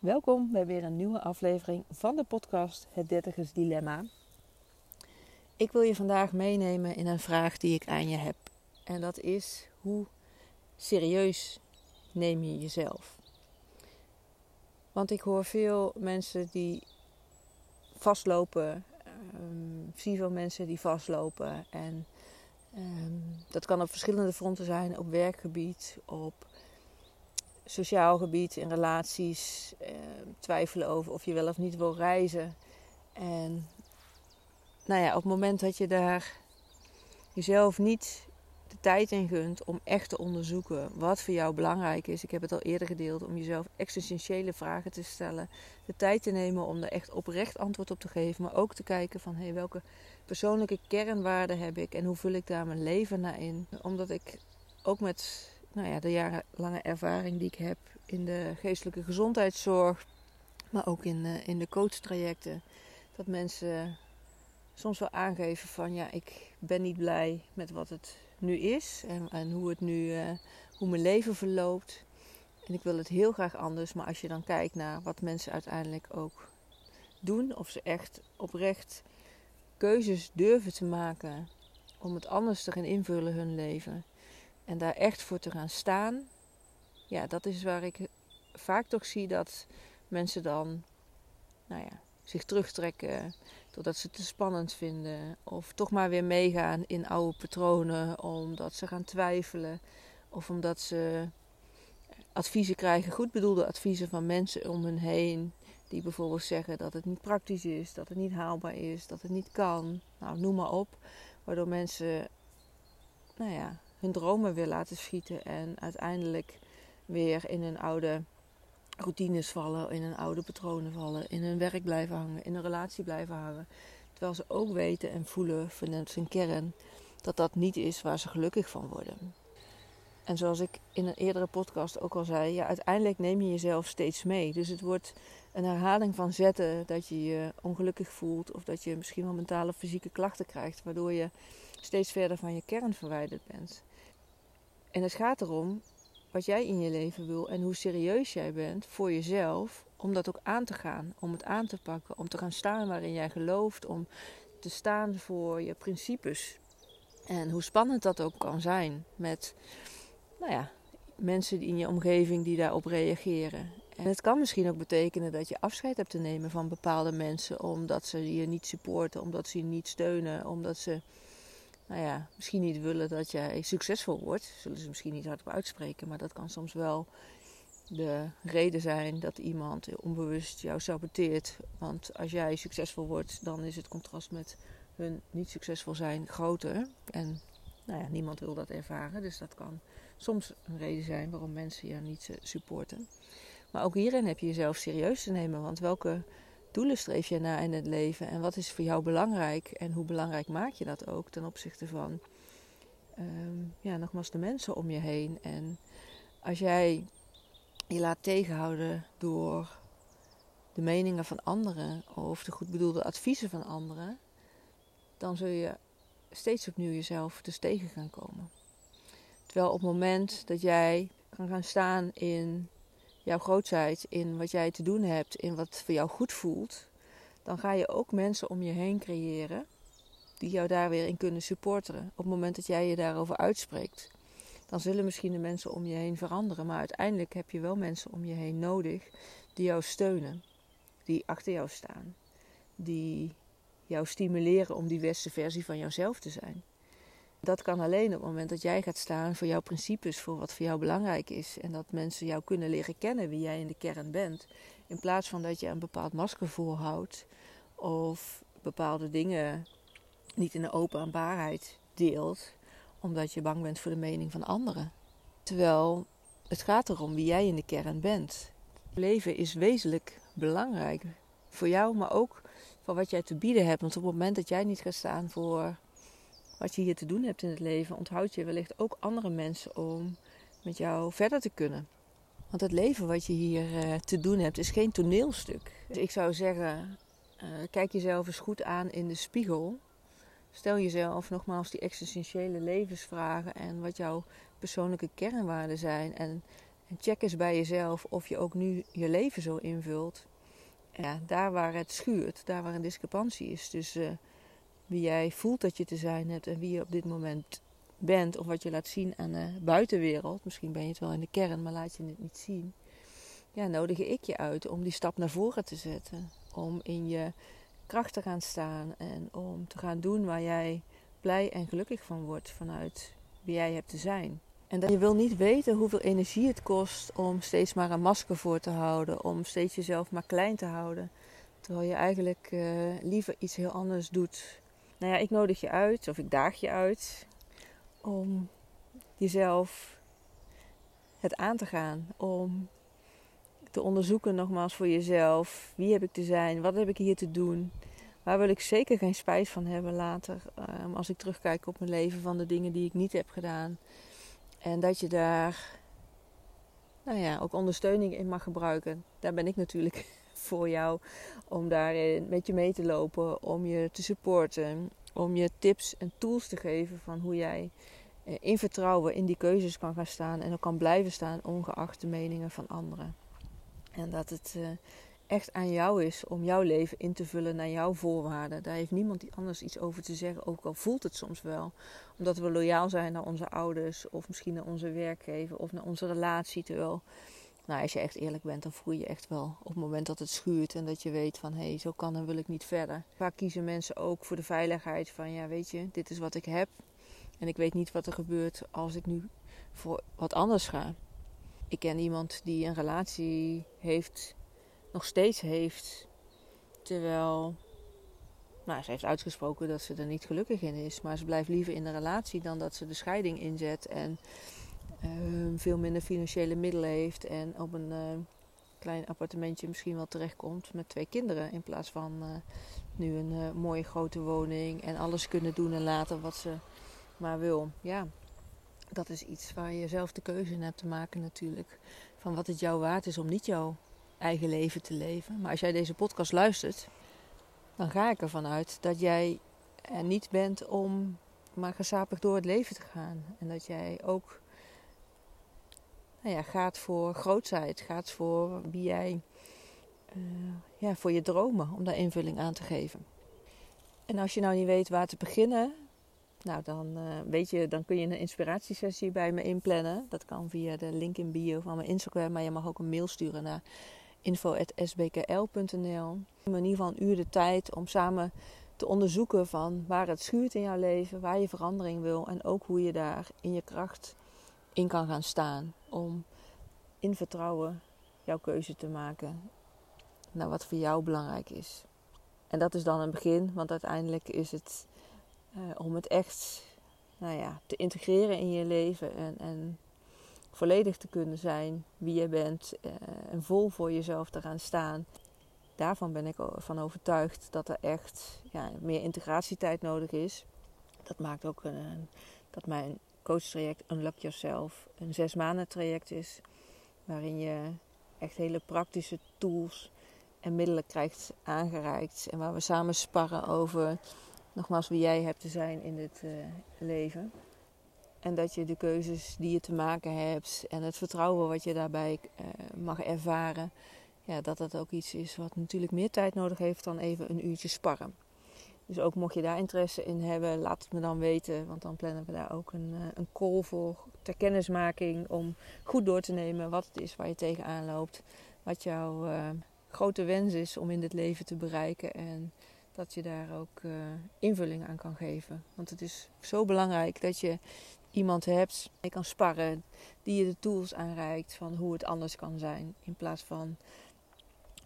Welkom bij weer een nieuwe aflevering van de podcast Het Dertigers Dilemma. Ik wil je vandaag meenemen in een vraag die ik aan je heb. En dat is: hoe serieus neem je jezelf? Want ik hoor veel mensen die vastlopen, um, zie veel mensen die vastlopen. En um, dat kan op verschillende fronten zijn: op werkgebied, op sociaal gebied, in relaties, eh, twijfelen over of je wel of niet wil reizen. En nou ja, op het moment dat je daar jezelf niet de tijd in gunt om echt te onderzoeken wat voor jou belangrijk is. Ik heb het al eerder gedeeld om jezelf existentiële vragen te stellen. De tijd te nemen om er echt oprecht antwoord op te geven. Maar ook te kijken van hey, welke persoonlijke kernwaarden heb ik en hoe vul ik daar mijn leven naar in. Omdat ik ook met nou ja, de jarenlange ervaring die ik heb in de geestelijke gezondheidszorg, maar ook in, uh, in de coachtrajecten, dat mensen soms wel aangeven van ja, ik ben niet blij met wat het nu is en, en hoe het nu, uh, hoe mijn leven verloopt. En ik wil het heel graag anders, maar als je dan kijkt naar wat mensen uiteindelijk ook doen, of ze echt oprecht keuzes durven te maken om het anders te gaan invullen hun leven, en daar echt voor te gaan staan. Ja, dat is waar ik vaak toch zie dat mensen dan nou ja, zich terugtrekken doordat ze het te spannend vinden. Of toch maar weer meegaan in oude patronen omdat ze gaan twijfelen. Of omdat ze adviezen krijgen, goed bedoelde adviezen van mensen om hen heen. Die bijvoorbeeld zeggen dat het niet praktisch is, dat het niet haalbaar is, dat het niet kan. Nou, noem maar op. Waardoor mensen, nou ja, hun dromen weer laten schieten en uiteindelijk weer in hun oude routines vallen, in hun oude patronen vallen, in hun werk blijven hangen, in een relatie blijven hangen. Terwijl ze ook weten en voelen vanuit zijn kern dat dat niet is waar ze gelukkig van worden. En zoals ik in een eerdere podcast ook al zei, ja, uiteindelijk neem je jezelf steeds mee. Dus het wordt een herhaling van zetten dat je je ongelukkig voelt of dat je misschien wel mentale of fysieke klachten krijgt, waardoor je steeds verder van je kern verwijderd bent. En het gaat erom wat jij in je leven wil en hoe serieus jij bent voor jezelf om dat ook aan te gaan, om het aan te pakken, om te gaan staan waarin jij gelooft, om te staan voor je principes. En hoe spannend dat ook kan zijn met, nou ja, mensen in je omgeving die daarop reageren. En het kan misschien ook betekenen dat je afscheid hebt te nemen van bepaalde mensen omdat ze je niet supporten, omdat ze je niet steunen, omdat ze nou ja, misschien niet willen dat jij succesvol wordt. Zullen ze misschien niet hardop uitspreken, maar dat kan soms wel de reden zijn dat iemand onbewust jou saboteert. Want als jij succesvol wordt, dan is het contrast met hun niet succesvol zijn groter. En nou ja, niemand wil dat ervaren. Dus dat kan soms een reden zijn waarom mensen je niet supporten. Maar ook hierin heb je jezelf serieus te nemen. Want welke doelen streef je naar in het leven en wat is voor jou belangrijk en hoe belangrijk maak je dat ook ten opzichte van, um, ja, nogmaals, de mensen om je heen. En als jij je laat tegenhouden door de meningen van anderen of de goed bedoelde adviezen van anderen, dan zul je steeds opnieuw jezelf dus tegen gaan komen. Terwijl op het moment dat jij kan gaan staan in jouw grootheid, in wat jij te doen hebt, in wat voor jou goed voelt, dan ga je ook mensen om je heen creëren die jou daar weer in kunnen supporteren. Op het moment dat jij je daarover uitspreekt, dan zullen misschien de mensen om je heen veranderen, maar uiteindelijk heb je wel mensen om je heen nodig die jou steunen, die achter jou staan, die jou stimuleren om die beste versie van jouzelf te zijn. Dat kan alleen op het moment dat jij gaat staan voor jouw principes, voor wat voor jou belangrijk is. En dat mensen jou kunnen leren kennen wie jij in de kern bent. In plaats van dat je een bepaald masker voorhoudt of bepaalde dingen niet in de openbaarheid deelt, omdat je bang bent voor de mening van anderen. Terwijl het gaat erom wie jij in de kern bent. Leven is wezenlijk belangrijk voor jou, maar ook voor wat jij te bieden hebt. Want op het moment dat jij niet gaat staan voor wat je hier te doen hebt in het leven, onthoud je wellicht ook andere mensen om met jou verder te kunnen. Want het leven wat je hier uh, te doen hebt is geen toneelstuk. Dus ik zou zeggen, uh, kijk jezelf eens goed aan in de spiegel. Stel jezelf nogmaals die existentiële levensvragen en wat jouw persoonlijke kernwaarden zijn. En, En check eens bij jezelf of je ook nu je leven zo invult. Ja, daar waar het schuurt, daar waar een discrepantie is tussen wie jij voelt dat je te zijn hebt en wie je op dit moment bent, of wat je laat zien aan de buitenwereld. Misschien ben je het wel in de kern, maar laat je het niet zien. Ja, nodig ik je uit om die stap naar voren te zetten. Om in je kracht te gaan staan en om te gaan doen waar jij blij en gelukkig van wordt vanuit wie jij hebt te zijn. En dat je wil niet weten hoeveel energie het kost om steeds maar een masker voor te houden, om steeds jezelf maar klein te houden, terwijl je eigenlijk uh, liever iets heel anders doet. Nou ja, ik nodig je uit, of ik daag je uit, om jezelf het aan te gaan, om te onderzoeken nogmaals voor jezelf. Wie heb ik te zijn? Wat heb ik hier te doen? Waar wil ik zeker geen spijt van hebben later. Um, als ik terugkijk op mijn leven van de dingen die ik niet heb gedaan. En dat je daar nou ja, ook ondersteuning in mag gebruiken. Daar ben ik natuurlijk voor jou. Om daarin met je mee te lopen. Om je te supporten. Om je tips en tools te geven van hoe jij eh, in vertrouwen in die keuzes kan gaan staan. En ook kan blijven staan ongeacht de meningen van anderen. En dat het uh, echt aan jou is om jouw leven in te vullen naar jouw voorwaarden. Daar heeft niemand anders iets over te zeggen, ook al voelt het soms wel. Omdat we loyaal zijn naar onze ouders, of misschien naar onze werkgever, of naar onze relatie. Terwijl, nou, als je echt eerlijk bent, dan voel je echt wel op het moment dat het schuurt en dat je weet van hé, hey, zo kan en wil ik niet verder. Vaak kiezen mensen ook voor de veiligheid van ja, weet je, dit is wat ik heb. En ik weet niet wat er gebeurt als ik nu voor wat anders ga. Ik ken iemand die een relatie heeft, nog steeds heeft, terwijl nou, ze heeft uitgesproken dat ze er niet gelukkig in is. Maar ze blijft liever in de relatie dan dat ze de scheiding inzet en uh, veel minder financiële middelen heeft en op een uh, klein appartementje misschien wel terechtkomt met twee kinderen. In plaats van uh, nu een mooie grote woning en alles kunnen doen en laten wat ze maar wil. Ja, dat is iets waar je zelf de keuze in hebt te maken natuurlijk. Van wat het jou waard is om niet jouw eigen leven te leven. Maar als jij deze podcast luistert, dan ga ik ervan uit dat jij er niet bent om maar gezapig door het leven te gaan. En dat jij ook nou ja, gaat voor grootheid, gaat voor wie jij, uh, ja, voor je dromen, om daar invulling aan te geven. En als je nou niet weet waar te beginnen, nou, dan, uh, weet je, dan kun je een inspiratiesessie bij me inplannen. Dat kan via de link in bio van mijn Instagram. Maar je mag ook een mail sturen naar info.sbkl.nl. In ieder geval een uur de tijd om samen te onderzoeken van waar het schuurt in jouw leven, waar je verandering wil en ook hoe je daar in je kracht in kan gaan staan om in vertrouwen jouw keuze te maken naar wat voor jou belangrijk is. En dat is dan een begin, want uiteindelijk is het uh, om het echt nou ja, te integreren in je leven en, en volledig te kunnen zijn wie je bent uh, en vol voor jezelf te gaan staan. Daarvan ben ik van overtuigd dat er echt ja, meer integratietijd nodig is. Dat maakt ook een, dat mijn coachtraject Unlock Yourself een zes maanden traject is. Waarin je echt hele praktische tools en middelen krijgt aangereikt. En waar we samen sparren over nogmaals wie jij hebt te zijn in dit uh, leven. En dat je de keuzes die je te maken hebt en het vertrouwen wat je daarbij uh, mag ervaren, ja, dat dat ook iets is wat natuurlijk meer tijd nodig heeft dan even een uurtje sparren. Dus ook mocht je daar interesse in hebben, laat het me dan weten. Want dan plannen we daar ook een, uh, een call voor ter kennismaking. Om goed door te nemen wat het is waar je tegenaan loopt. Wat jouw grote wens is om in dit leven te bereiken. En dat je daar ook uh, invulling aan kan geven. Want het is zo belangrijk dat je iemand hebt die kan sparren, die je de tools aanreikt van hoe het anders kan zijn. In plaats van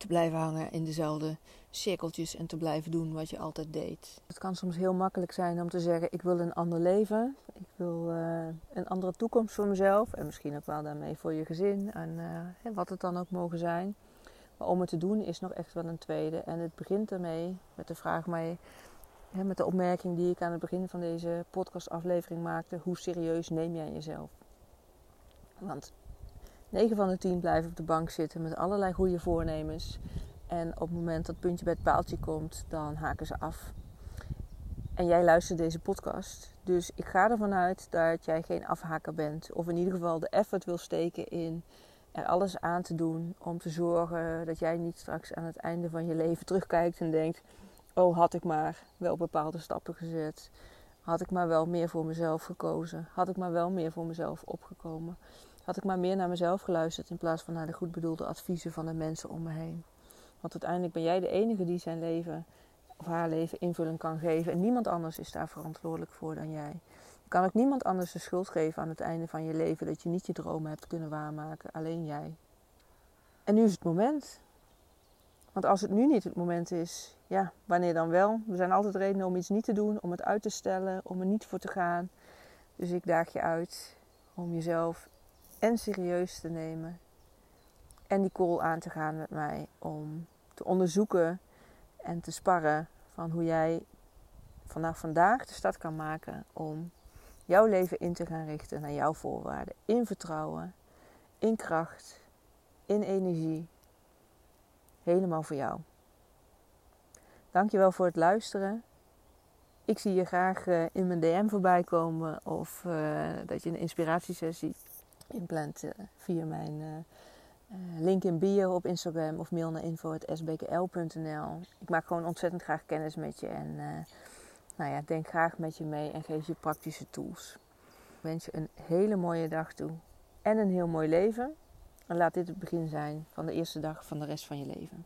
te blijven hangen in dezelfde cirkeltjes en te blijven doen wat je altijd deed. Het kan soms heel makkelijk zijn om te zeggen: Ik wil een ander leven. Ik wil uh, een andere toekomst voor mezelf. En misschien ook wel daarmee voor je gezin. En uh, wat het dan ook mogen zijn. Maar om het te doen is nog echt wel een tweede. En het begint ermee met de vraag mij, met de opmerking die ik aan het begin van deze podcastaflevering maakte: hoe serieus neem jij jezelf? Want 9 van de 10 blijven op de bank zitten met allerlei goede voornemens. En op het moment dat het puntje bij het paaltje komt, dan haken ze af. En jij luistert deze podcast. Dus ik ga ervan uit dat jij geen afhaker bent. Of in ieder geval de effort wil steken in er alles aan te doen om te zorgen dat jij niet straks aan het einde van je leven terugkijkt en denkt: Oh, had ik maar wel bepaalde stappen gezet. Had ik maar wel meer voor mezelf gekozen. Had ik maar wel meer voor mezelf opgekomen. Had ik maar meer naar mezelf geluisterd in plaats van naar de goed bedoelde adviezen van de mensen om me heen. Want uiteindelijk ben jij de enige die zijn leven of haar leven invulling kan geven. En niemand anders is daar verantwoordelijk voor dan jij. Je kan ook niemand anders de schuld geven aan het einde van je leven dat je niet je dromen hebt kunnen waarmaken. Alleen jij. En nu is het moment. Want als het nu niet het moment is, ja, wanneer dan wel? Er zijn altijd redenen om iets niet te doen, om het uit te stellen, om er niet voor te gaan. Dus ik daag je uit om jezelf en serieus te nemen en die call aan te gaan met mij om te onderzoeken en te sparren van hoe jij vanaf vandaag de start kan maken om jouw leven in te gaan richten naar jouw voorwaarden. In vertrouwen, in kracht, in energie. Helemaal voor jou. Dankjewel voor het luisteren. Ik zie je graag eh, in mijn DM voorbij komen of uh, dat je een inspiratiesessie inplant uh, via mijn link in bio op Instagram of mail naar info.sbkl.nl. Ik maak gewoon ontzettend graag kennis met je en nou ja, denk graag met je mee en geef je praktische tools. Ik wens je een hele mooie dag toe en een heel mooi leven. En laat dit het begin zijn van de eerste dag van de rest van je leven.